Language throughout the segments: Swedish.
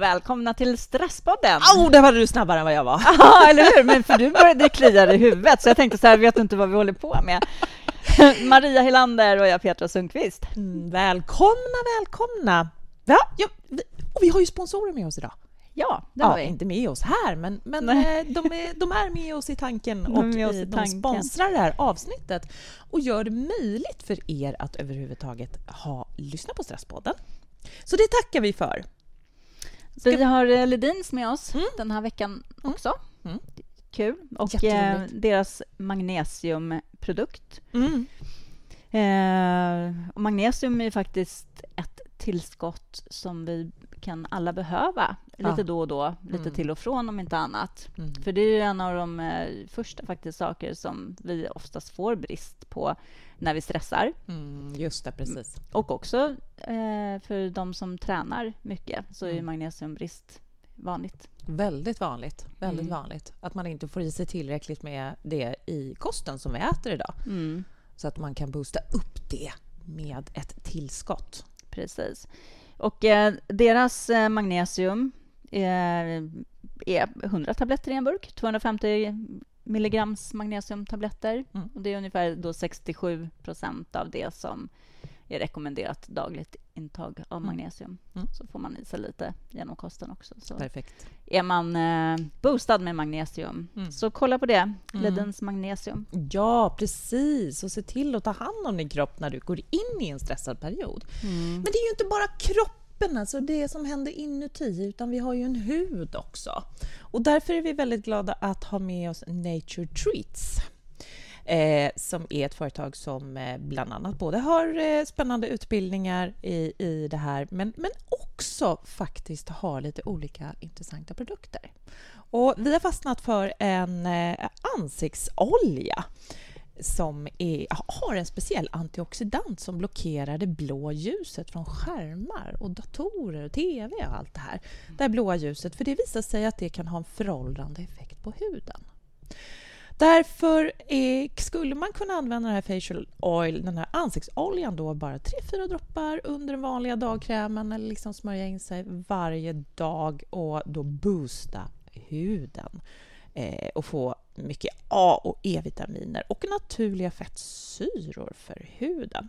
Välkomna till Stresspodden! Oh, där var du snabbare än vad jag var. Ja, eller hur? Men för du började klia i huvudet, så jag tänkte så här, vet du inte vad vi håller på med? Maria Helander och jag, Petra Sundqvist. Mm, välkomna, välkomna! Ja, ja, vi, och vi har ju sponsorer med oss idag. Ja, det ja, har vi. Inte med oss här, men, men eh, de, är, de är med oss i tanken De och eh, i de tanken. sponsrar det här avsnittet och gör det möjligt för er att överhuvudtaget ha, lyssna på Stresspodden. Så det tackar vi för. Vi har eh, Ledins med oss Mm. den här veckan också. Mm. Kul. Och eh, deras magnesiumprodukt. Mm. Eh, magnesium är ju faktiskt ett tillskott som vi kan alla behöva lite Ja. då och då, lite Mm. till och från om inte annat. Mm. För det är ju en av de eh, första faktiskt saker som vi oftast får brist på när vi stressar. Mm, just det, precis. Och också eh, för de som tränar mycket så är ju Mm. magnesiumbrist vanligt. Väldigt vanligt. Väldigt Mm. vanligt. Att man inte får i sig tillräckligt med det i kosten som vi äter idag. Mm, Så att man kan boosta upp det med ett tillskott. Precis. Och eh, deras eh, magnesium eh, är 100 tabletter i en burk, 250 milligrams magnesiumtabletter. Mm. Och det är ungefär då 67 procent av det som är rekommenderat dagligt intag av Mm. magnesium. Mm. Så får man i sig lite genom kosten också. Så Perfekt. är man eh, boostad med magnesium. Mm. Så kolla på det, Ledins magnesium. Ja, precis. Och se till att ta hand om din kropp när du går in i en stressad period. Men det är ju inte bara kroppen, alltså det som händer inuti, utan vi har ju en hud också. Och därför är vi väldigt glada att ha med oss Nature Treats. Eh, som är ett företag som eh, bland annat både har eh, spännande utbildningar i, i det här men, men också faktiskt har lite olika intressanta produkter. Och vi har fastnat för en eh, ansiktsolja som är, har en speciell antioxidant som blockerar det blå ljuset från skärmar och datorer och tv och allt det här. Det här blåa ljuset, för det visar sig att det kan ha en föråldrande effekt på huden. Därför eh, skulle man kunna använda den här facial oil, den här ansiktsoljan då bara 3-4 droppar under den vanliga dagkrämen eller liksom smörja in sig varje dag och då boosta huden eh, och få mycket A och E-vitaminer och naturliga fettsyror för huden.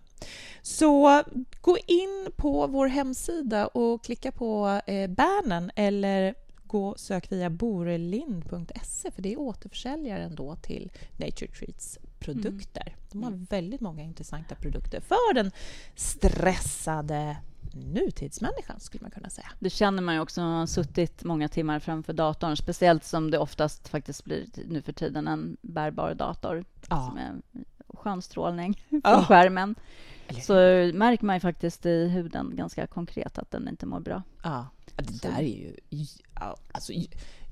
Så gå in på vår hemsida och klicka på eh, bannern eller gå sök via borelind.se för det är återförsäljaren då till Nature Treats produkter. De har väldigt många intressanta produkter för den stressade nutidsmänniskan skulle man kunna säga. Det känner man ju också när man har suttit många timmar framför datorn. Speciellt som det oftast faktiskt blir nu för tiden en bärbar dator Ja. som är strålning från Ja. skärmen. Så märker man ju faktiskt i huden ganska konkret att den inte mår bra. Ja, det där är ju... Alltså,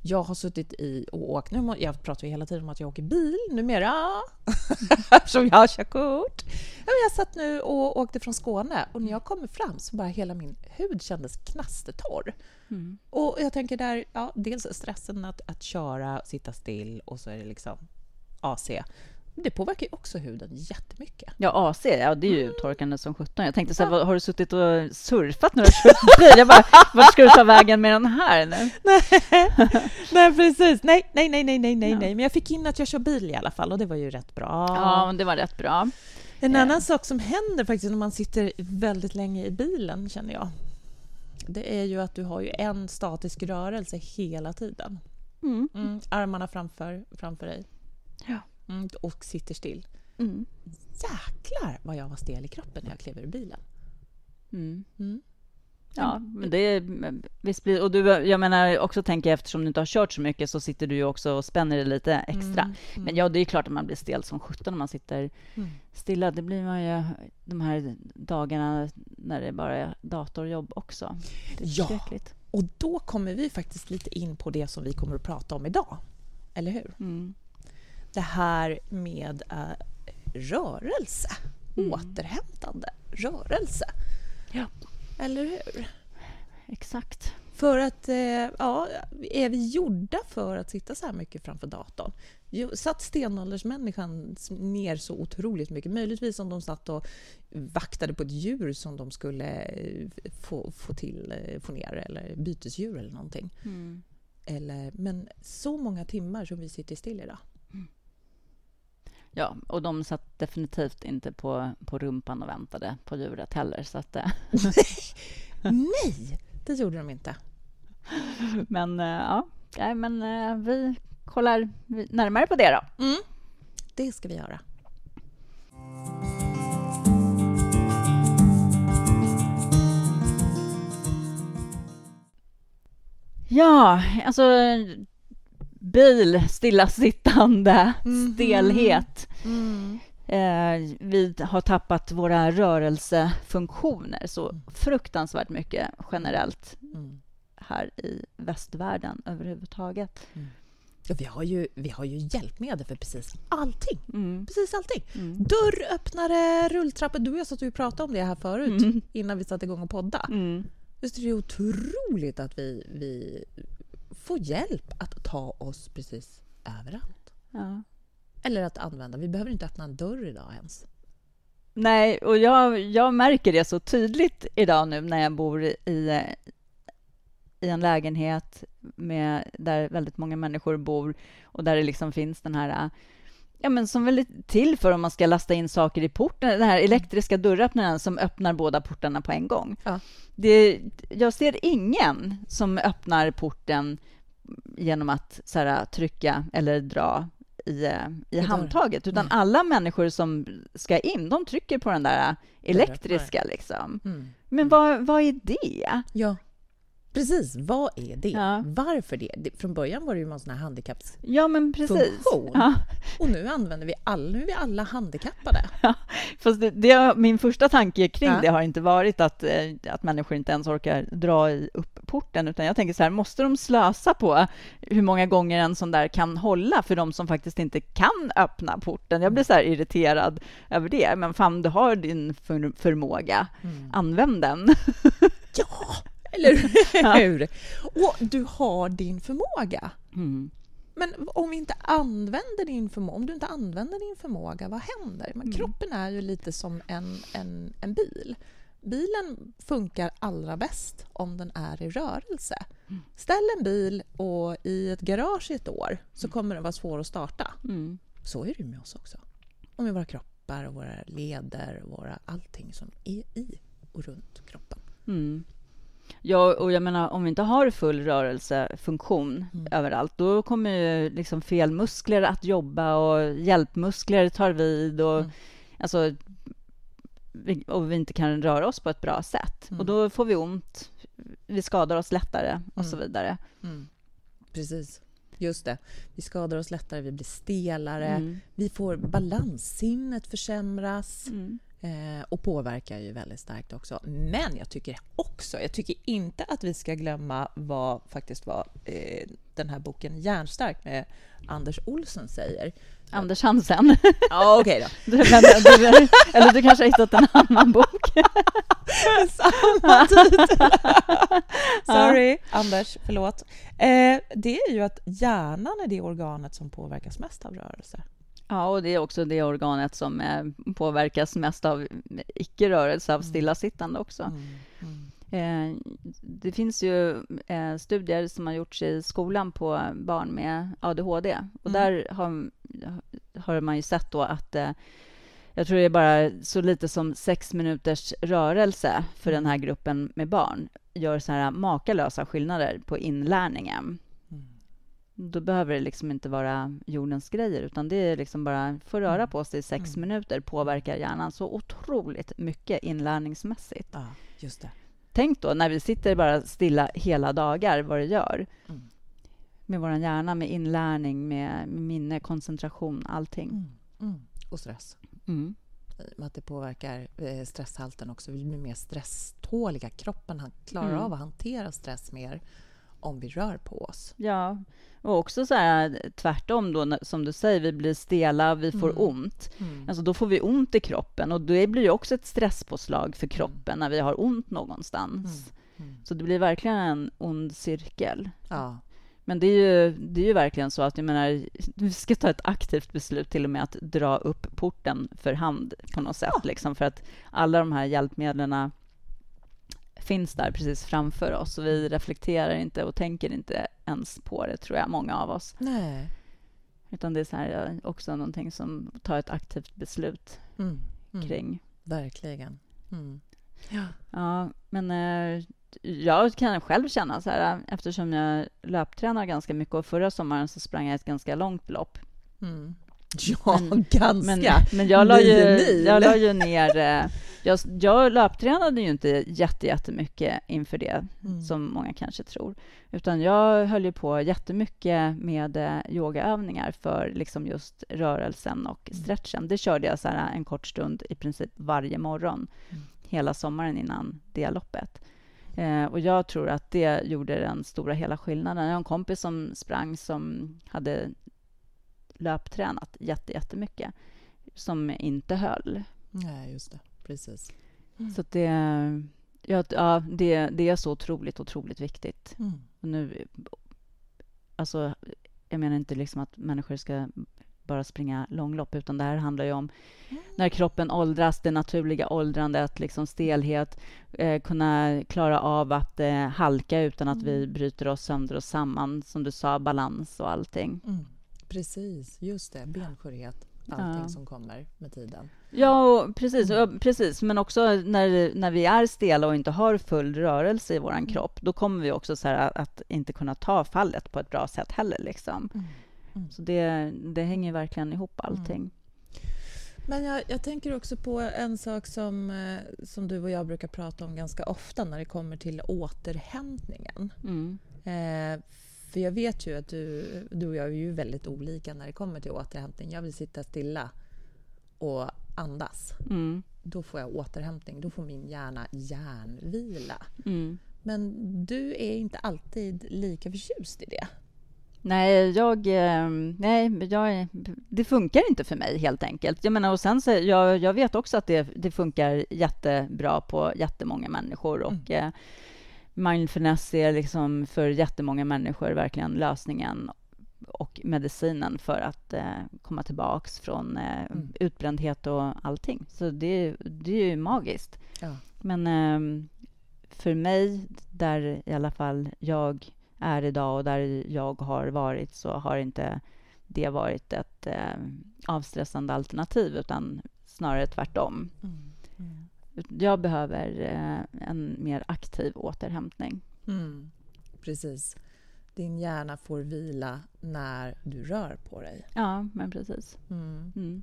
jag har suttit i och åkt... Nu, jag pratar ju hela tiden om att jag åker bil numera, som jag har körkort. Jag satt nu och åkte från Skåne och när jag kommer fram så bara hela min hud kändes knastertorr. Mm. Och jag tänker där, ja, dels stressen att, att köra, sitta still och så är det liksom AC. Det påverkar ju också huden jättemycket. Ja, AC, ja, det är Mm. ju torkande som sjutton. Jag tänkte så här, har du suttit och surfat kört bil? Jag bara, vart ska du ta vägen med den här nu? nej, precis. Nej, nej, nej, nej, nej, nej, Ja. Men jag fick in att jag kör bil i alla fall och det var ju rätt bra. Ja, det var rätt bra. En Ja. annan sak som händer faktiskt när man sitter väldigt länge i bilen, känner jag, det är ju att du har ju en statisk rörelse hela tiden. Mm. Mm, armarna framför, framför dig. Mm, och sitter still. Mm. Jäklar vad jag var stel i kroppen när jag klev ur bilen. Mm. Mm. Ja, men det är, visst blir, och du, jag menar också tänker jag, eftersom du inte har kört så mycket så sitter du ju också och spänner dig lite extra. Mm, mm. Men ja, det är klart att man blir stel som sjutton när man sitter Mm. stilla. Det blir man ju de här dagarna när det bara är datorjobb också. Ja. förskräckligt. Och då kommer vi faktiskt lite in på det som vi kommer att prata om idag. Eller hur? Det här med eh, rörelse. Mm. Återhämtande rörelse. Ja. Eller hur? Exakt. För att, eh, ja, är vi gjorda för att sitta så här mycket framför datorn? Satt stenåldersmänniskan ner så otroligt mycket? Möjligtvis om de satt och vaktade på ett djur som de skulle eh, få, få, till, få ner, eller bytesdjur eller någonting. Mm. Eller, men så många timmar som vi sitter still idag. Ja, och de satt definitivt inte på, på rumpan och väntade på djuret heller. Så att, Nej, det gjorde de inte. Men ja, men vi kollar närmare på det då. Mm. Det ska vi göra. Ja, alltså bil, stillasittande, mm. stelhet. Mm. Eh, vi har tappat våra rörelsefunktioner så mm. fruktansvärt mycket generellt mm. här i västvärlden överhuvudtaget. Mm. Ja, vi, har ju, vi har ju hjälpmedel för precis allting. Mm. Precis allting. Mm. Dörröppnare, rulltrappor. Du och jag satt och pratade om det här förut mm. innan vi satte igång och podda. Mm. Är det otroligt att vi, vi får hjälp att ta oss precis överallt. Ja. Eller att använda. Vi behöver inte öppna en dörr idag ens. Nej, och jag, jag märker det så tydligt idag nu när jag bor i, i en lägenhet med, där väldigt många människor bor och där det liksom finns den här Ja, men som väl är till för om man ska lasta in saker i porten, den här elektriska dörröppnaren som öppnar båda portarna på en gång. Ja. Det, jag ser ingen som öppnar porten genom att så här, trycka eller dra i, i handtaget, utan Nej. alla människor som ska in, de trycker på den där elektriska. Liksom. Mm. Men vad, vad är det? Ja. Precis, vad är det? Ja. Varför det? Från början var det ju en sån här handikappsfunktion. Ja, men precis. Ja. Och nu använder vi alla, nu är vi alla handikappade. Ja. Fast det, det, min första tanke kring ja. det har inte varit att, eh, att människor inte ens orkar dra upp porten, utan jag tänker så här, måste de slösa på hur många gånger en sån där kan hålla för de som faktiskt inte kan öppna porten? Jag blir så här irriterad över det. Men fan, du har din för, förmåga. Mm. Använd den. ja! Eller hur? Ja. Och du har din förmåga. Mm. Men om, vi inte använder din förmåga, om du inte använder din förmåga, vad händer? Men mm. Kroppen är ju lite som en, en, en bil. Bilen funkar allra bäst om den är i rörelse. Mm. Ställ en bil och i ett garage i ett år så mm. kommer den vara svår att starta. Mm. Så är det med oss också. Och med våra kroppar, och våra leder, och våra allting som är i och runt kroppen. Mm. Ja, och jag menar om vi inte har full rörelsefunktion mm. överallt, då kommer ju liksom fel muskler att jobba och hjälpmuskler tar vid och mm. alltså och vi inte kan röra oss på ett bra sätt. Mm. Och då får vi ont, vi skadar oss lättare och så mm. vidare. Mm. Precis. Just det. Vi skadar oss lättare, vi blir stelare, mm. vi får balanssinnet försämras. Mm. Eh, och påverkar ju väldigt starkt också. Men jag tycker också, jag tycker inte att vi ska glömma vad faktiskt vad eh, den här boken Järnstark med Anders Olsson säger. Anders Hansen. Ja, okej okay då. Du, du, eller du kanske har hittat en annan bok? Samma titel. Sorry, ja. Anders, förlåt. Eh, det är ju att hjärnan är det organet som påverkas mest av rörelse. Ja, och det är också det organet som eh, påverkas mest av icke-rörelse, av mm. stillasittande också. Mm. Mm. Eh, det finns ju eh, studier som har gjorts i skolan på barn med ADHD. Och mm. där har, har man ju sett då att jag tror det är bara så lite som sex minuters rörelse för den här gruppen med barn gör så här makalösa skillnader på inlärningen. Då behöver det liksom inte vara jordens grejer, utan det är liksom bara få röra mm. på sig i sex mm. minuter påverkar hjärnan så otroligt mycket inlärningsmässigt. Ja, just det. Tänk då när vi sitter bara stilla hela dagar, vad det gör. Mm. Med vår hjärna, med inlärning, med, minne, koncentration, allting. Mm. mm. Och stress. Mm. Att det påverkar eh, stresshalten också. Vi blir mer stresståliga. Kroppen klarar av att hantera stress mer om vi rör på oss. Ja, och också så här, tvärtom då, som du säger, vi blir stela, vi får mm. ont. Mm. Alltså då får vi ont i kroppen och det blir ju också ett stresspåslag för kroppen när vi har ont någonstans. Mm. Så det blir verkligen en ond cirkel. Ja. Men det är, ju, det är ju verkligen så att jag menar, du ska ta ett aktivt beslut till och med att dra upp porten för hand på något sätt. Ja. Liksom, för att alla de här hjälpmedlen finns där precis framför oss och vi reflekterar inte och tänker inte ens på det, tror jag, många av oss. Nej. Utan det är så här, också någonting som tar ett aktivt beslut mm. Mm. kring. Verkligen. Mm. Ja. ja, men eh, jag kan själv känna så här, eftersom jag löptränar ganska mycket och förra sommaren så sprang jag ett ganska långt lopp. Mm. Ja, men, ganska. Men, men jag, la ju, jag la ju ner... Eh, jag, jag löptränade ju inte jättemycket inför det, mm. som många kanske tror. Utan jag höll ju på jättemycket med eh, yogaövningar för liksom just rörelsen och mm. stretchen. Det körde jag så en kort stund i princip varje morgon, mm. hela sommaren innan det loppet. Eh, och jag tror att det gjorde den stora hela skillnaden. Jag har en kompis som sprang som hade löptränat jättemycket som inte höll. Nej, just det. Precis. Mm. Så det, ja, ja, det, det är så otroligt, otroligt viktigt. Mm. nu, alltså, jag menar inte liksom att människor ska bara springa långlopp, utan det här handlar ju om mm. när kroppen åldras, det naturliga åldrandet, liksom stelhet, eh, kunna klara av att eh, halka utan att vi mm. bryter oss sönder och samman, som du sa, balans och allting. Mm. Precis, just det, benskörhet allting ja. som kommer med tiden. Ja, precis, mm. precis. Men också när, när vi är stela och inte har full rörelse i vår mm. kropp, då kommer vi också så att, att, inte kunna ta fallet på ett bra sätt heller. Liksom. Mm. Mm. Så det, det hänger verkligen ihop mm. allting. Men jag, jag, tänker också på en sak som, eh, som du och jag brukar prata om ganska ofta när det kommer till återhämtningen. Mm. Eh, för jag vet ju att du, du och jag är ju väldigt olika när det kommer till återhämtning. Jag vill sitta stilla och andas. Mm. Då får jag återhämtning. Då får min hjärna hjärnvila. Mm. Men du är inte alltid lika förtjust i det. Nej, jag, eh, nej jag, det funkar inte för mig helt enkelt. Jag menar, och sen så, jag, jag vet också att det, det funkar jättebra på jättemånga människor. Och, mm. Mindfulness är liksom för jättemånga människor verkligen lösningen och medicinen för att eh, komma tillbaks från eh, mm. utbrändhet och allting. Så det, det är ju magiskt. Ja. Men eh, för mig, där i alla fall jag är idag och där jag har varit, så har inte det varit ett eh, avstressande alternativ, utan snarare tvärtom. Mm. Mm. Jag behöver eh, en mer aktiv återhämtning. Mm, precis. Din hjärna får vila när du rör på dig. Ja, men precis. Mm. Mm.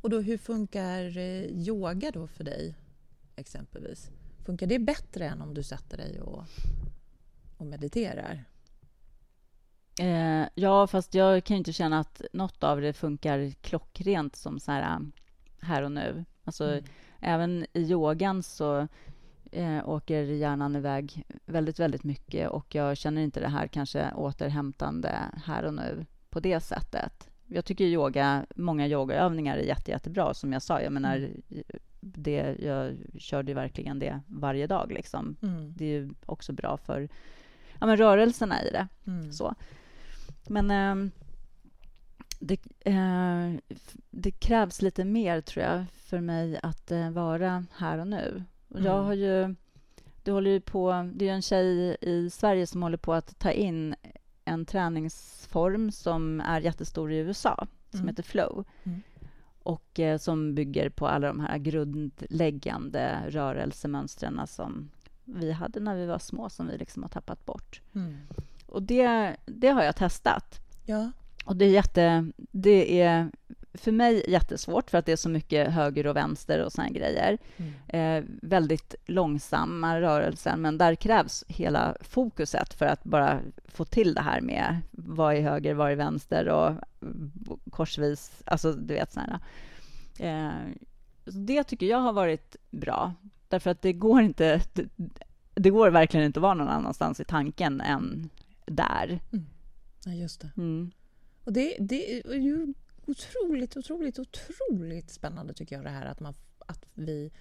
Och då, hur funkar eh, yoga då för dig, exempelvis? Funkar det bättre än om du sätter dig och, och mediterar? Eh, ja, fast jag kan inte känna att något av det funkar klockrent som så här, här och nu. Alltså, mm även i yogan så eh, åker hjärnan iväg väldigt, väldigt mycket och jag känner inte det här kanske återhämtande här och nu på det sättet. Jag tycker yoga, många yogaövningar är jätte, jättebra, som jag sa. Jag menar, mm. det, jag körde verkligen det varje dag. Liksom. Mm. Det är också bra för ja, men rörelserna i det. Mm. Så. Men eh, det, eh, det, krävs lite mer, tror jag, för mig att eh, vara här och nu. Och jag mm. har ju... Det, håller ju på, det är en tjej i Sverige som håller på att ta in en träningsform som är jättestor i USA, som mm. heter flow. Mm. och eh, som bygger på alla de här grundläggande rörelsemönstren som vi hade när vi var små, som vi liksom har tappat bort. Mm. Och det, det har jag testat. Ja. Och det är, jätte, det är för mig jättesvårt, för att det är så mycket höger och vänster och såna grejer. Mm. Eh, väldigt långsamma rörelser, men där krävs hela fokuset för att bara få till det här med vad är höger, vad är vänster och korsvis, alltså du vet sådana eh, Det tycker jag har varit bra, därför att det går inte, det, det, går verkligen inte att vara någon annanstans i tanken än där. Mm. Ja, just det. Mm. Och det, det är ju otroligt, otroligt, otroligt spännande tycker jag det här att, man, att vi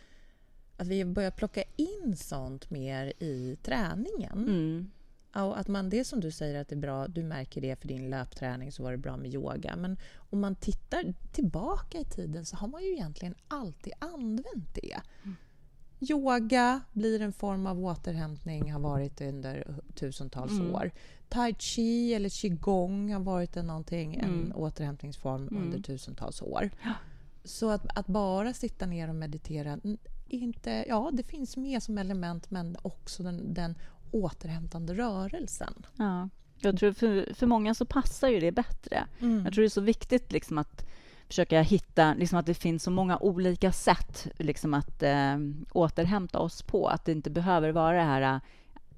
att vi börjar plocka in sånt mer i träningen. Mm. Och att man, det som du säger att det är bra, du märker det för din löpträning så var det bra med yoga. Men om man tittar tillbaka i tiden så har man ju egentligen alltid använt det. Mm. Yoga blir en form av återhämtning, har varit under tusentals Mm. år. Tai chi eller qigong har varit en, någonting, en Mm. återhämtningsform Mm. under tusentals år. Ja. Så att, att bara sitta ner och meditera, inte, ja det finns med som element men också den, den återhämtande rörelsen. Ja. Jag tror för, för många så passar ju det bättre. Mm. Jag tror det är så viktigt liksom att försöka hitta liksom att det finns så många olika sätt liksom att eh, återhämta oss på. Att det inte behöver vara det här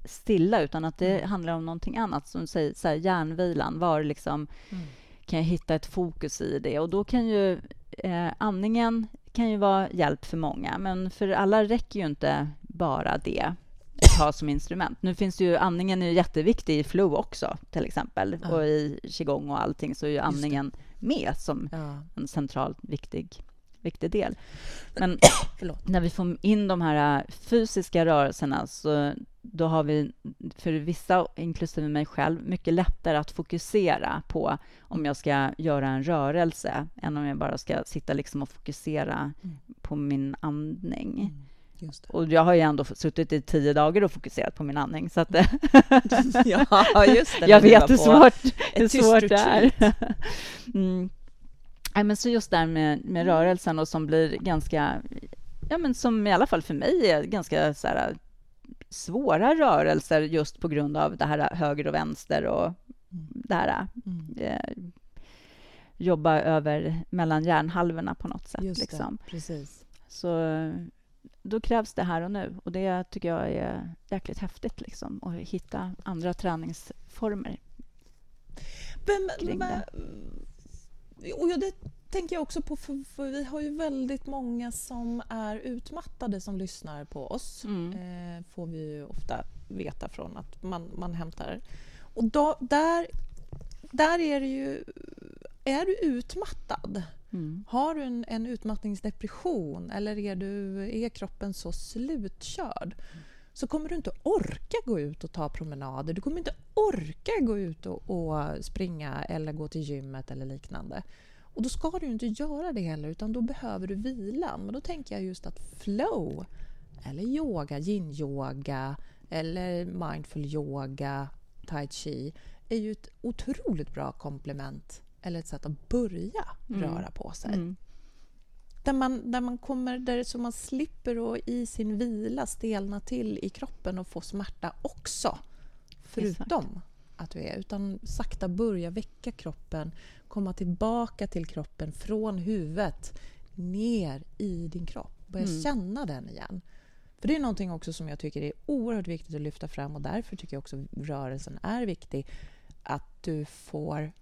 stilla, utan att det Mm. handlar om någonting annat. Som säger så här, hjärnvilan, var liksom Mm. kan jag hitta ett fokus i det? Och då kan ju eh, andningen kan ju vara hjälp för många, men för alla räcker ju inte bara det att ha som instrument. Nu finns ju, andningen är ju jätteviktig i flow också, till exempel. Ja. Och i qigong och allting så är ju andningen med som Ja, en central, viktig, viktig del. Men när vi får in de här äh, fysiska rörelserna så då har vi, för vissa, inklusive mig själv, mycket lättare att fokusera på om jag ska göra en rörelse än om jag bara ska sitta liksom och fokusera Mm. på min andning. Mm. Och jag har ju ändå suttit i tio dagar och fokuserat på min andning, så att ja, just det. jag vet hur svårt, hur svårt det är. mm. Nej, men så just där med, med rörelsen och som blir ganska, ja men som i alla fall för mig är ganska så här, svåra rörelser just på grund av det här höger och vänster och Mm. det här Mm. eh, jobba över mellan hjärnhalvorna på något sätt. Just Liksom. det, precis. Så då krävs det här och nu och det tycker jag är jäkligt häftigt liksom att hitta andra träningsformer. Men, men, och ja, det tänker jag också på, för, för vi har ju väldigt många som är utmattade som lyssnar på oss. Mm. Eh, får vi ju ofta veta från att man, man hämtar. Och då, där, där är det ju... Är du utmattad? Mm. Har du en, en utmattningsdepression eller är, du, är kroppen så slutkörd så kommer du inte orka gå ut och ta promenader. Du kommer inte orka gå ut och, och springa eller gå till gymmet eller liknande. Och då ska du inte göra det heller utan då behöver du vilan. Men då tänker jag just att flow eller yoga, yin-yoga eller mindful yoga, tai chi är ju ett otroligt bra komplement eller ett sätt att börja Mm. röra på sig. Mm. Där man, där man kommer där så man slipper att i sin vila stelna till i kroppen och få smärta också. Förutom att du är. Utan sakta börja väcka kroppen, komma tillbaka till kroppen från huvudet ner i din kropp. Börja Mm. känna den igen. För det är någonting också som jag tycker är oerhört viktigt att lyfta fram och därför tycker jag också rörelsen är viktig. Att du får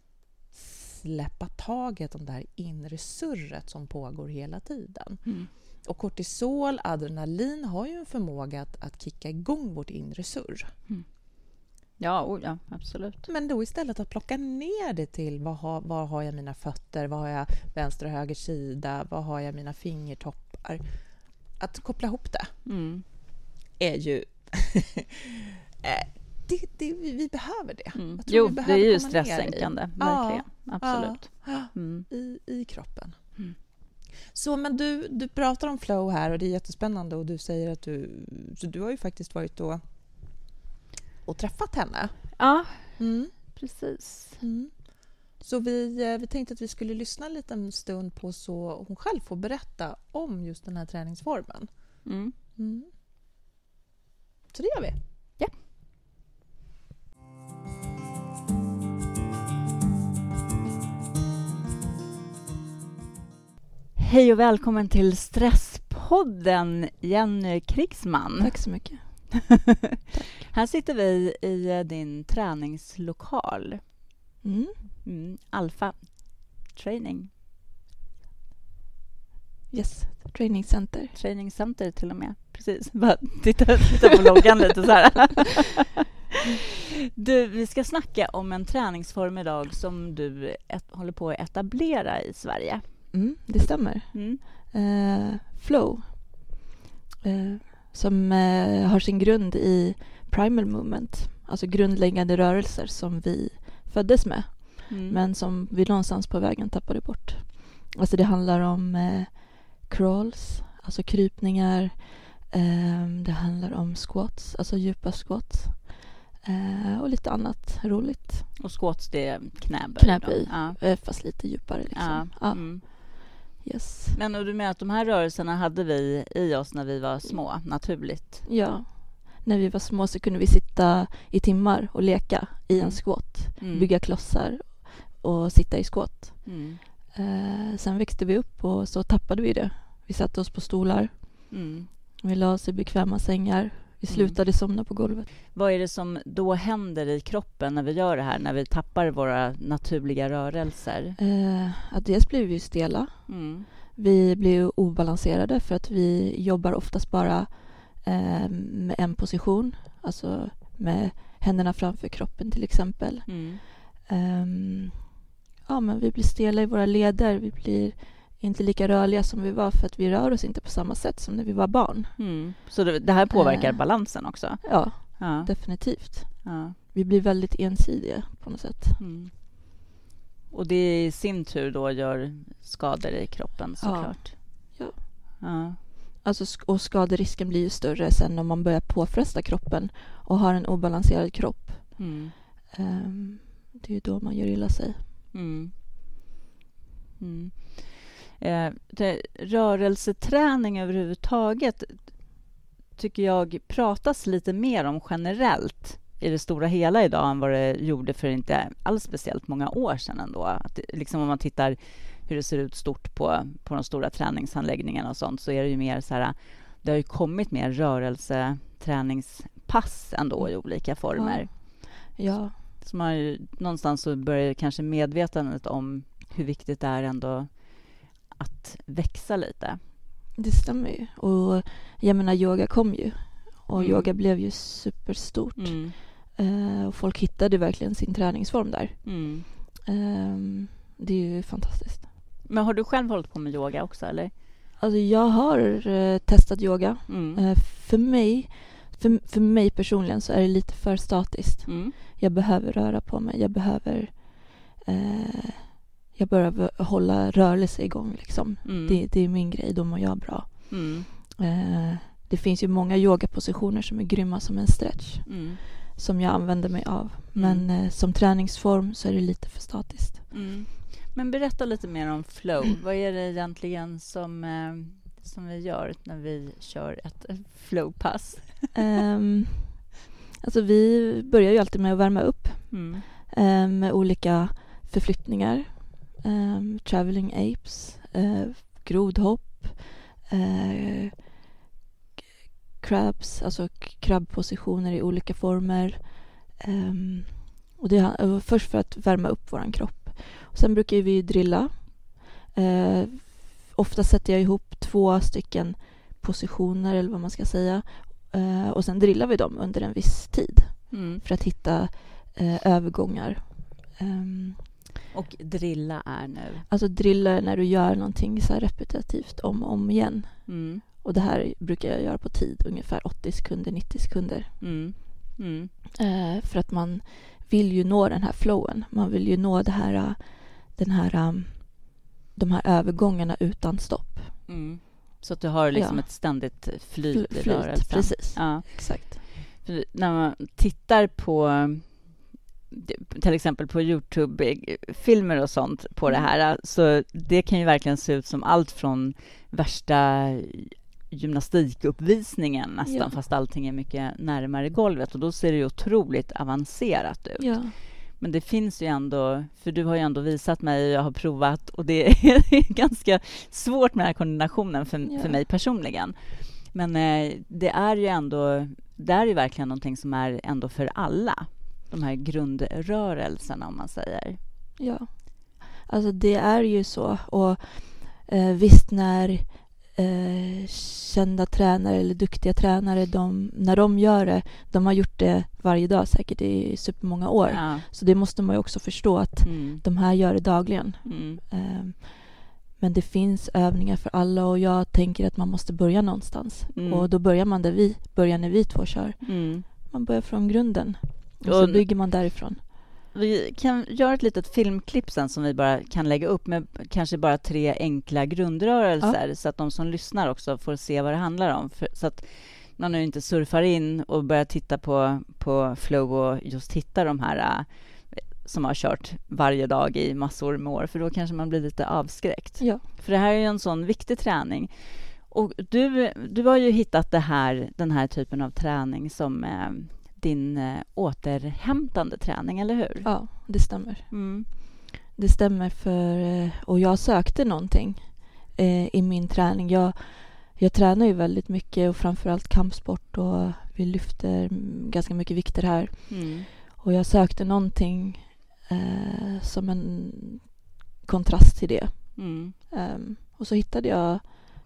släppa taget om det här inre surret som pågår hela tiden. Mm. Och kortisol, adrenalin har ju en förmåga att, att kicka igång vårt inre surr. Ja, oh, ja, absolut. Men då istället att plocka ner det till var har, var har jag mina fötter, var har jag vänster och höger sida, var har jag mina fingertoppar. Att koppla ihop det Mm. är ju... Eh, det, det, vi, behöver det. Mm. Jo, vi det är behöver ju i. stresssänkande, Ja, verkligen. Absolut. Ja, Mm. i, i kroppen. Mm. Så men du, du pratar om flow här och det är jättespännande och du säger att du... Så du har ju faktiskt varit och, och träffat henne. Ja, Mm. precis. Mm. Så vi, eh, vi tänkte att vi skulle lyssna en liten stund på så hon själv får berätta om just den här träningsformen. Mm. Så det gör vi. Hej och välkommen till Stresspodden, Jenny Krigsman. Tack så mycket. Här sitter vi i eh, din träningslokal, Mm. mm, Alfa Training, Yes, training center. Training Center till och med. Precis, bara titta, titta på loggan lite så här. Du, vi ska snacka om en träningsform idag som du et, håller på att etablera i Sverige. Mm, det stämmer. Mm. Eh, flow. eh, som eh, har sin grund i primal movement, alltså grundläggande rörelser som vi föddes med, Mm. men som vi någonstans på vägen tappade bort. Alltså det handlar om crawls, alltså krypningar, ehm, det handlar om squats, alltså djupa squats och lite annat roligt, Och squats, det är knäböj? Knäböj. Ja. fast lite djupare Ja. liksom. Ja. Mm. Yes. Men och du menar att de här rörelserna hade vi i oss när vi var små, naturligt? Ja. När vi var små så kunde vi sitta i timmar och leka i en squat, Mm. bygga klossar och sitta i squat. Mm. Eh, sen växte vi upp och så tappade vi det. Vi satte oss på stolar, Mm. vi la oss i bekväma sängar, vi Mm. slutade somna på golvet. Vad är det som då händer i kroppen när vi gör det här, när vi tappar våra naturliga rörelser? Eh, att dels blir vi stela, Mm. vi blir obalanserade för att vi jobbar oftast bara eh, med en position, alltså med händerna framför kroppen till exempel. Mm. Ehm, ja, men vi blir stela i våra leder. Vi blir inte lika rörliga som vi var för att vi rör oss inte på samma sätt som när vi var barn. Mm. Så det, det här påverkar Eh. balansen också? Ja, Ja. definitivt. ja. Vi blir väldigt ensidiga på något sätt. Mm. Och det i sin tur då gör skador i kroppen såklart? Ja. ja. Alltså, och skaderisken blir ju större sen om man börjar påfresta kroppen och har en obalanserad kropp. Mm. Ehm, det är ju då man gör illa sig. Eh, det, rörelseträning överhuvudtaget tycker jag pratas lite mer om generellt i det stora hela idag än vad det gjorde för inte alls speciellt många år sedan ändå. Att, liksom om man tittar hur det ser ut stort på, på de stora träningsanläggningarna och sånt så är det ju mer så här, det har ju kommit mer rörelseträningspass ändå i olika former. Ja, Så man ju, någonstans så börjar kanske medvetandet om hur viktigt det är ändå växa lite. det stämmer ju. Och jag menar, yoga kom ju. Och Mm. yoga blev ju superstort. Mm. Eh, och folk hittade verkligen sin träningsform där. Mm. Ehm, det är ju fantastiskt. Men har du själv hållit på med yoga också, eller? Alltså jag har eh, testat yoga. Mm. Eh, för, mig, för, för mig personligen så är det lite för statiskt. Mm. Jag behöver röra på mig. Jag behöver, eh, jag behöver hålla rörelse igång. Liksom. Mm. Det, det är min grej. Då mår jag bra. Mm. Eh, det finns ju många yogapositioner som är grymma som en stretch Mm. som jag använder mig av. Men eh, som träningsform så är det lite för statiskt. Mm. Men berätta lite mer om flow. Vad är det egentligen som, eh, som vi gör när vi kör ett flowpass? Um, alltså vi börjar ju alltid med att värma upp Mm. eh, med olika förflyttningar. Um, traveling apes, uh, grodhopp, k- crabs, alltså krabbpositioner i olika former. Ehm, och det är först för att värma upp våran kropp. Och sen brukar vi drilla. Eh, ofta sätter jag ihop två stycken positioner eller vad man ska säga. Eh, och sen drillar vi dem under en viss tid Mm. för att hitta eh, övergångar. Ehm, Och drilla är nu. alltså drilla är när du gör någonting så repetitivt om och om igen. Mm. Och det här brukar jag göra på tid, ungefär 80 sekunder, 90 sekunder. Mm. Mm. Eh, för att man vill ju nå den här flowen. Man vill ju nå det här, eh, den här, um, de här övergångarna utan stopp. Mm. Så att du har liksom Ja. ett ständigt flyt Fl- i flyt, rörelsen. precis. Ja. Exakt. För när man tittar på till exempel på Youtube-filmer och sånt på det här, så det kan ju verkligen se ut som allt från värsta gymnastikuppvisningen nästan, Ja. fast allting är mycket närmare golvet och då ser det ju otroligt avancerat ut. Ja. Men det finns ju ändå, för du har ju ändå visat mig och jag har provat och det är ganska svårt med den här koordinationen för, Ja. för mig personligen. Men eh, det är ju ändå, det är ju verkligen någonting som är ändå för alla. De här grundrörelserna om man säger. Ja. Alltså det är ju så. Och eh, visst när eh, kända tränare eller duktiga tränare, de, när de gör det, de har gjort det varje dag säkert i supermånga år. Ja. Så det måste man ju också förstå att Mm. de här gör det dagligen. Mm. Ehm, Men det finns övningar för alla och jag tänker att man måste börja någonstans. Mm. Och då börjar man där vi börjar när vi två kör. Mm. Man börjar från grunden och så bygger man därifrån. Vi kan göra ett litet filmklipp sen som vi bara kan lägga upp med kanske bara tre enkla grundrörelser så att de som lyssnar också får se vad det handlar om. För, så att man nu inte surfar in och börjar titta på, på flow och just hittar de här äh, som har kört varje dag i massor med år, för då kanske man blir lite avskräckt. Ja. För det här är ju en sån viktig träning. Och du, du har ju hittat här, den här typen av träning som eh, din eh, återhämtande träning, eller hur? ja, det stämmer. Mm. Det stämmer för... eh, Och jag sökte någonting eh, i min träning. Jag, jag tränar ju väldigt mycket och framförallt kampsport och vi lyfter ganska mycket vikter här. Mm. Och jag sökte någonting eh, som en kontrast till det. Mm. Ehm, och så hittade jag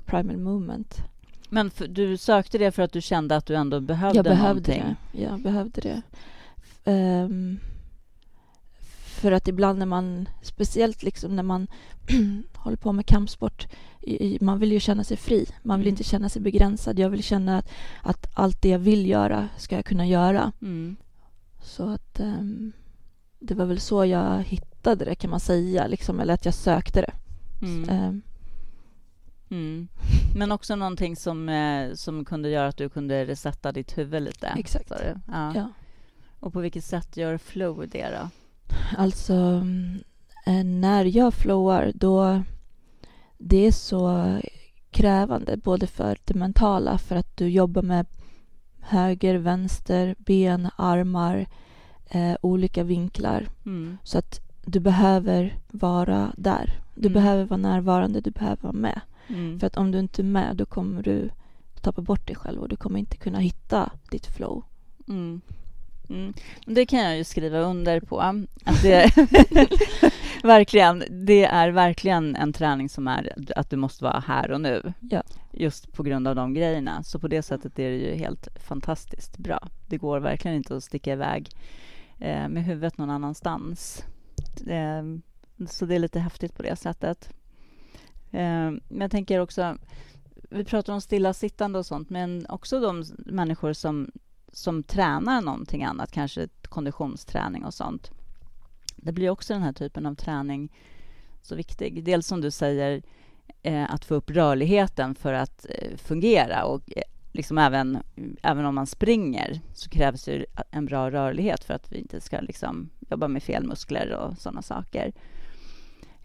Primal Movement. Men för, du sökte det för att du kände att du ändå behövde, jag behövde någonting? det. Jag behövde det. Ehm, för att ibland när man, speciellt liksom när man håller på med kampsport, i, man vill ju känna sig fri. Man vill Mm. inte känna sig begränsad. Jag vill känna att, att allt det jag vill göra ska jag kunna göra. Mm. Så att ehm, det var väl så jag hittade det kan man säga, liksom, eller att jag sökte det. Mm. Ehm, Mm. Men också någonting som, eh, som kunde göra att du kunde resetta ditt huvud lite? Exakt. Ja. ja. Och på vilket sätt gör flow det då? Alltså, eh, när jag flowar då det är så krävande både för det mentala för att du jobbar med höger, vänster, ben, armar, eh, olika vinklar. Mm. Så att du behöver vara där. Du Mm. behöver vara närvarande, du behöver vara med. Mm. För att om du inte är med då kommer du tappa bort dig själv och du kommer inte kunna hitta ditt flow. Mm. Mm. Det kan jag ju skriva under på. Att det, verkligen, det är verkligen en träning som är att du måste vara här och nu. Ja. Just på grund av de grejerna. Så på det sättet är det ju helt fantastiskt bra. Det går verkligen inte att sticka iväg eh, med huvudet någon annanstans. Eh, så det är lite häftigt på det sättet. Ehm, men jag tänker också, vi pratar om stillasittande och sånt, men också de människor som som tränar någonting annat, kanske konditionsträning och sånt. Det blir också den här typen av träning så viktig. Dels som du säger, eh, att få upp rörligheten för att eh, fungera och eh, liksom även, även om man springer så krävs ju en bra rörlighet för att vi inte ska liksom jobba med fel muskler och sådana saker.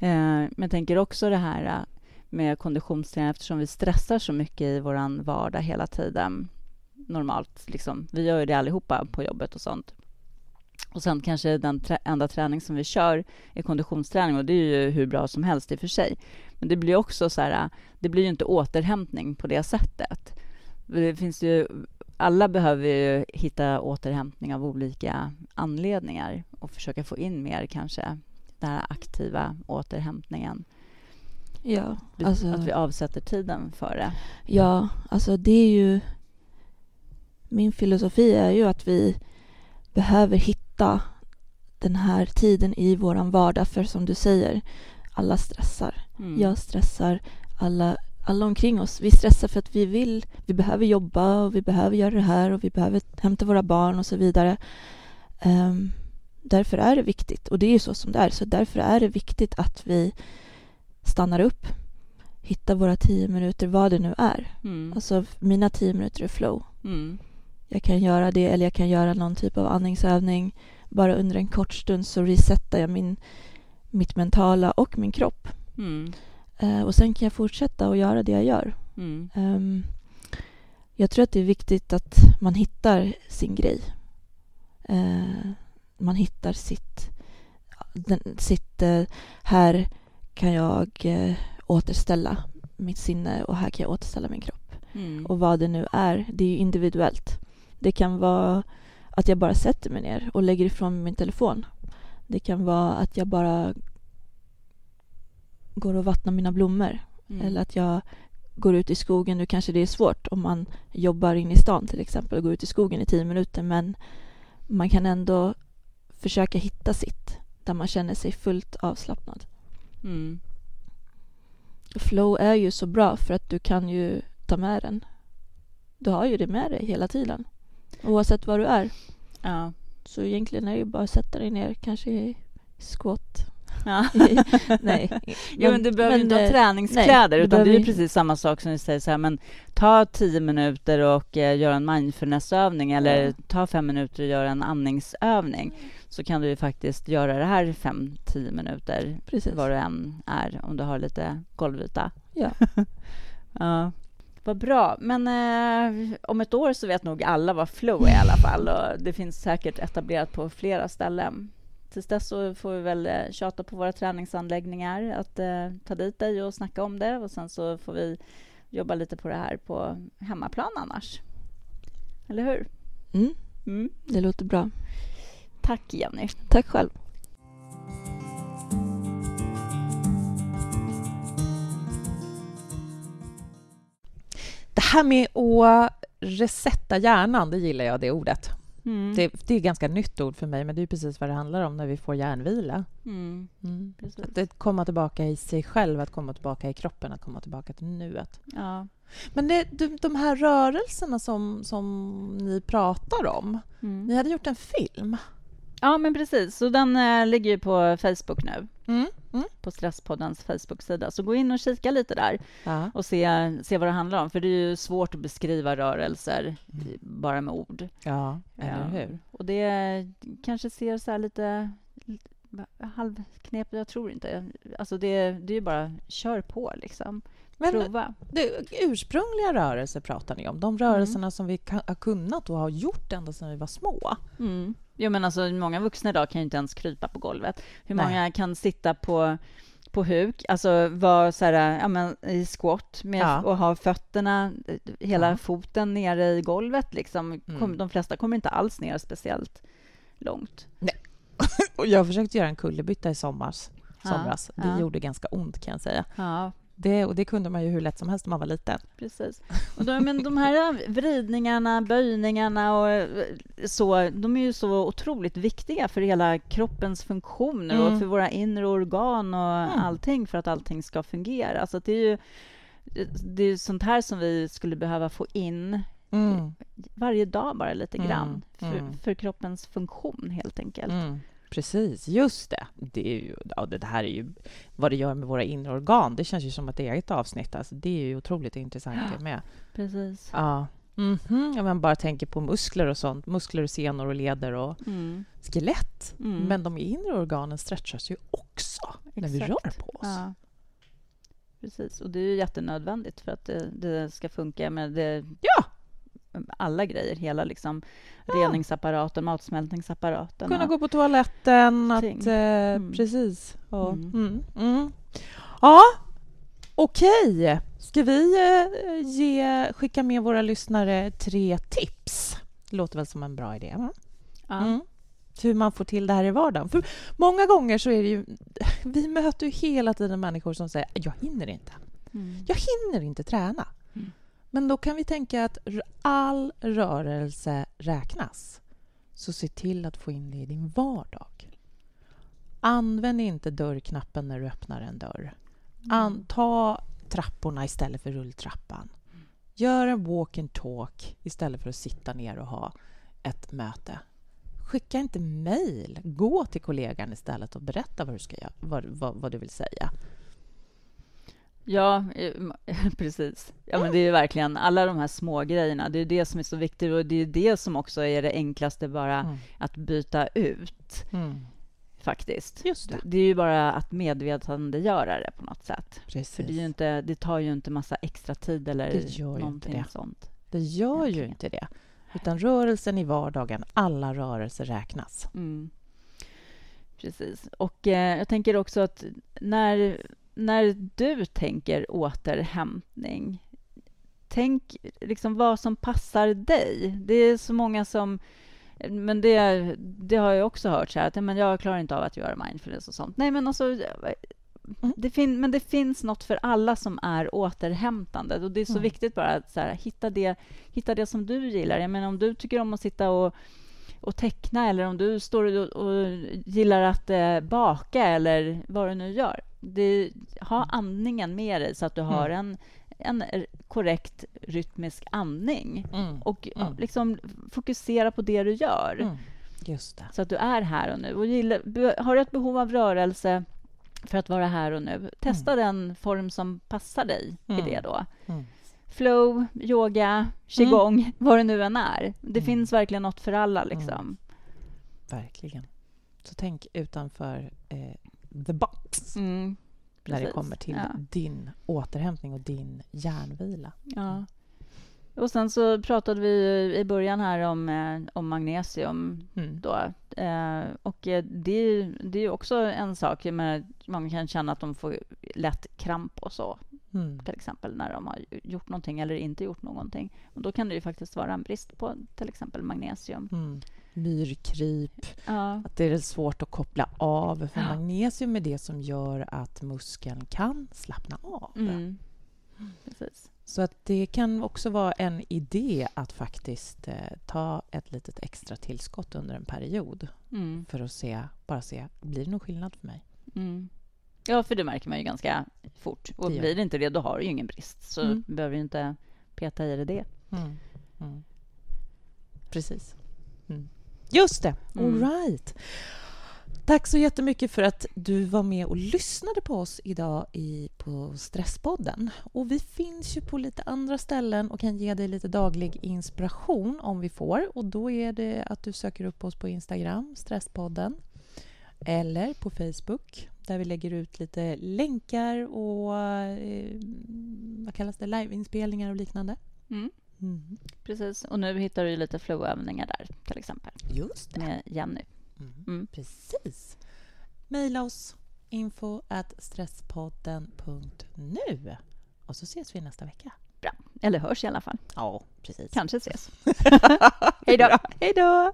Eh, men jag tänker också det här eh, med konditionsträning eftersom vi stressar så mycket i vår vardag hela tiden normalt. Liksom. Vi gör ju det allihopa på jobbet och sånt. Och sen kanske den trä enda träning som vi kör är konditionsträning och det är ju hur bra som helst i och för sig. Men det blir också så här, eh, det blir ju inte återhämtning på det sättet. Det finns ju, alla behöver ju hitta återhämtning av olika anledningar och försöka få in mer kanske den här aktiva återhämtningen. Ja, alltså... Att vi avsätter tiden för det. Ja, alltså det är ju min filosofi är ju att vi behöver hitta den här tiden i våran vardag. För som du säger, alla stressar. Mm. Jag stressar, alla, alla omkring oss. Vi stressar för att vi vill, vi behöver jobba och vi behöver göra det här och vi behöver hämta våra barn och så vidare. Um, därför är det viktigt, och det är ju så som det är, så därför är det viktigt att vi stannar upp, hittar våra tio minuter, vad det nu är. Mm. Alltså mina tio minuter är flow. Mm. Jag kan göra det eller jag kan göra någon typ av andningsövning. Bara under en kort stund så resetar jag min, mitt mentala och min kropp. Mm. Uh, och sen kan jag fortsätta och göra det jag gör. Mm. Um, jag tror att det är viktigt att man hittar sin grej. Uh, man hittar sitt... Den, sitt uh, här kan jag återställa mitt sinne och här kan jag återställa min kropp. Mm. Och vad det nu är, det är individuellt. Det kan vara att jag bara sätter mig ner och lägger ifrån min telefon. Det kan vara att jag bara går och vattnar mina blommor. Mm. Eller att jag går ut i skogen. Nu kanske det är svårt om man jobbar inne i stan till exempel och går ut i skogen i tio minuter. Men man kan ändå försöka hitta sitt där man känner sig fullt avslappnad. Mm. Flow är ju så bra för att du kan ju ta med den. Du har ju det med dig hela tiden. Oavsett var du är. Ja. Så egentligen är det ju bara att sätta dig ner, kanske i squat. Ja. nej. Jo, men du behöver men, inte ha eh, träningskläder, nej, utan det är ju precis samma sak som du säger så här, men ta tio minuter och eh, gör en mindfulnessövning eller Ja. ta fem minuter och gör en andningsövning, så kan du ju faktiskt göra det här i fem, tio minuter, Precis. var du än är, om du har lite golvyta. Ja. ja. Vad bra. Men eh, om ett år så vet nog alla vad flow är i alla fall och det finns säkert etablerat på flera ställen. Tills dess så får vi väl eh, tjata på våra träningsanläggningar att eh, ta dit dig och snacka om det och sen så får vi jobba lite på det här på hemmaplan annars. Eller hur? Mm, Mm. det låter bra. Tack Jenny. Tack själv. Det här med att resetta hjärnan, det gillar jag, det ordet. Mm. Det, det är ganska nytt ord för mig, men det är precis vad det handlar om när vi får hjärnvila. Mm. Mm. Att komma tillbaka i sig själv, att komma tillbaka i kroppen, att komma tillbaka till nuet. Ja. Men det, de, de här rörelserna som, som ni pratar om, Mm. ni hade gjort en film. ja, men precis. Så den eh, ligger ju på Facebook nu, Mm. Mm. på Stresspoddens Facebook-sida. Så gå in och kika lite där. Ja. och se, se vad det handlar om. För det är ju svårt att beskriva rörelser i- bara med ord. ja, eller Ja. hur? Och det kanske ser så här lite halvknepigt, jag tror inte. Alltså det, det är ju bara kör på liksom. Men Prova. det, ursprungliga rörelser pratar ni om, de rörelserna som vi kan, har kunnat och har gjort ända sedan vi var små. Mm. Jo, men alltså, många vuxna idag kan ju inte ens krypa på golvet. Hur Nej. många kan sitta på, på huk, alltså vara så här, ja, men, i squat med, Ja. och ha fötterna, hela Ja. foten nere i golvet. Liksom. Kom, Mm. De flesta kommer inte alls ner speciellt långt. Och jag försökte göra en kullerbytta i sommars, somras. Det gjorde ganska ont kan jag säga. Det, och det kunde man ju hur lätt som helst när man var liten. precis. Och då, men de här vridningarna, böjningarna och eh, så, de är ju så otroligt viktiga för hela kroppens funktioner Mm. och för våra inre organ och Mm. allting för att allting ska fungera. Så det är ju det är sånt här som vi skulle behöva få in Mm. varje dag bara lite Mm, grann för, mm. för kroppens funktion helt enkelt. Mm. Precis, just det. Det, är ju, ja, det här är ju vad det gör med våra inre organ. Det känns ju som ett eget avsnitt. Alltså, det är ju otroligt intressant det med. Precis. Ja. Mhm. Om man bara tänker på muskler och sånt. Muskler och senor och leder och Mm. skelett. Mm. Men de inre organen stretchas ju också när vi Exakt. rör på oss. Ja. Precis, och det är ju jättenödvändigt för att det, det ska funka med det, Ja. Alla grejer, hela liksom reningsapparaten, matsmältningsapparaten. Kunna och- gå på toaletten. Att, eh, Mm. Precis. Och, Mm. mm. Mm. Ja, okej. Ska vi eh, ge, skicka med våra lyssnare tre tips? Låter väl som en bra idé? Va? ja. Mm. Hur man får till det här i vardagen. För många gånger så är det ju... Vi möter ju hela tiden människor som säger jag hinner inte. Mm. Jag hinner inte träna. Mm. Men då kan vi tänka att all rörelse räknas. Så se till att få in det i din vardag. Använd inte dörrknappen när du öppnar en dörr. An- ta trapporna istället för rulltrappan. Gör en walk and talk istället för att sitta ner och ha ett möte. Skicka inte mejl. Gå till kollegan istället och berätta vad du, ska vad, vad, vad du vill säga. Ja, precis. Ja, men det är ju verkligen alla de här små grejerna. Det är det som är så viktigt och det är det som också är det enklaste bara Mm. att byta ut Mm. faktiskt. Just det. Det är ju bara att medvetandegöra det på något sätt. Precis. För det, är ju inte, det tar ju inte massa extra tid eller Det gör ju inte någonting det. sånt. Det gör ju Verkligen. inte det. Utan rörelsen i vardagen, alla rörelser räknas. Mm. Precis. Och eh, jag tänker också att när, när du tänker återhämtning, tänk liksom vad som passar dig. Det är så många som men det, det har jag också hört, så här, att men jag klarar inte av att göra mindfulness och sånt. Nej, men alltså, det fin, men det finns något för alla som är återhämtande. Och Det är så Mm. viktigt bara att här, hitta, det, hitta det som du gillar. Jag menar, om du tycker om att sitta och, och teckna eller om du står och, och gillar att eh, baka eller vad du nu gör. Det, ha andningen med dig så att du har en, en korrekt rytmisk andning. Mm. Och Mm. liksom fokusera på det du gör. Mm. Just det. Så att du är här och nu. Och gilla, har du ett behov av rörelse för att vara här och nu, testa den form som passar dig Mm. i det då. Mm. Flow, yoga, qigong, vad det nu än är. Det finns verkligen något för alla. Liksom. Verkligen. Så tänk utanför eh, the box Mm. när det kommer till Ja. din återhämtning och din hjärnvila. Ja. Och sen så pratade vi i början här om, eh, om magnesium. Mm. Då. Eh, och eh, det det är ju också en sak. Menar, man kan känna att de får lätt kramp och så. Mm. Till exempel när de har gjort någonting eller inte gjort någonting. Och då kan det ju faktiskt vara en brist på till exempel magnesium. Mm. Myrkryp, Ja, att det är svårt att koppla av. För Ja. magnesium är det som gör att muskeln kan slappna av. mm. precis. Så att det kan också vara en idé att faktiskt eh, ta ett litet extra tillskott under en period Mm. för att se, bara se, blir det någon skillnad för mig? Mm. Ja, för det märker man ju ganska fort. Och Det blir det inte det, då har du ju ingen brist. Så Mm. behöver du inte peta i dig det. Mm. Precis. Just det. All Mm. right. Tack så jättemycket för att du var med och lyssnade på oss idag i, på Stresspodden. Och vi finns ju på lite andra ställen och kan ge dig lite daglig inspiration om vi får. Och då är det att du söker upp oss på Instagram, Stresspodden, eller på Facebook där vi lägger ut lite länkar och eh, vad kallas det, liveinspelningar och liknande. Mm. Mm. Precis. Och nu hittar du lite flowövningar där, till exempel, Just det. med Jenny. Mm. Mm. Precis. Maila oss info at stresspodden.nu och så ses vi nästa vecka. Bra. Eller hörs i alla fall. Ja, precis. Kanske ses. Hej då. Hej då!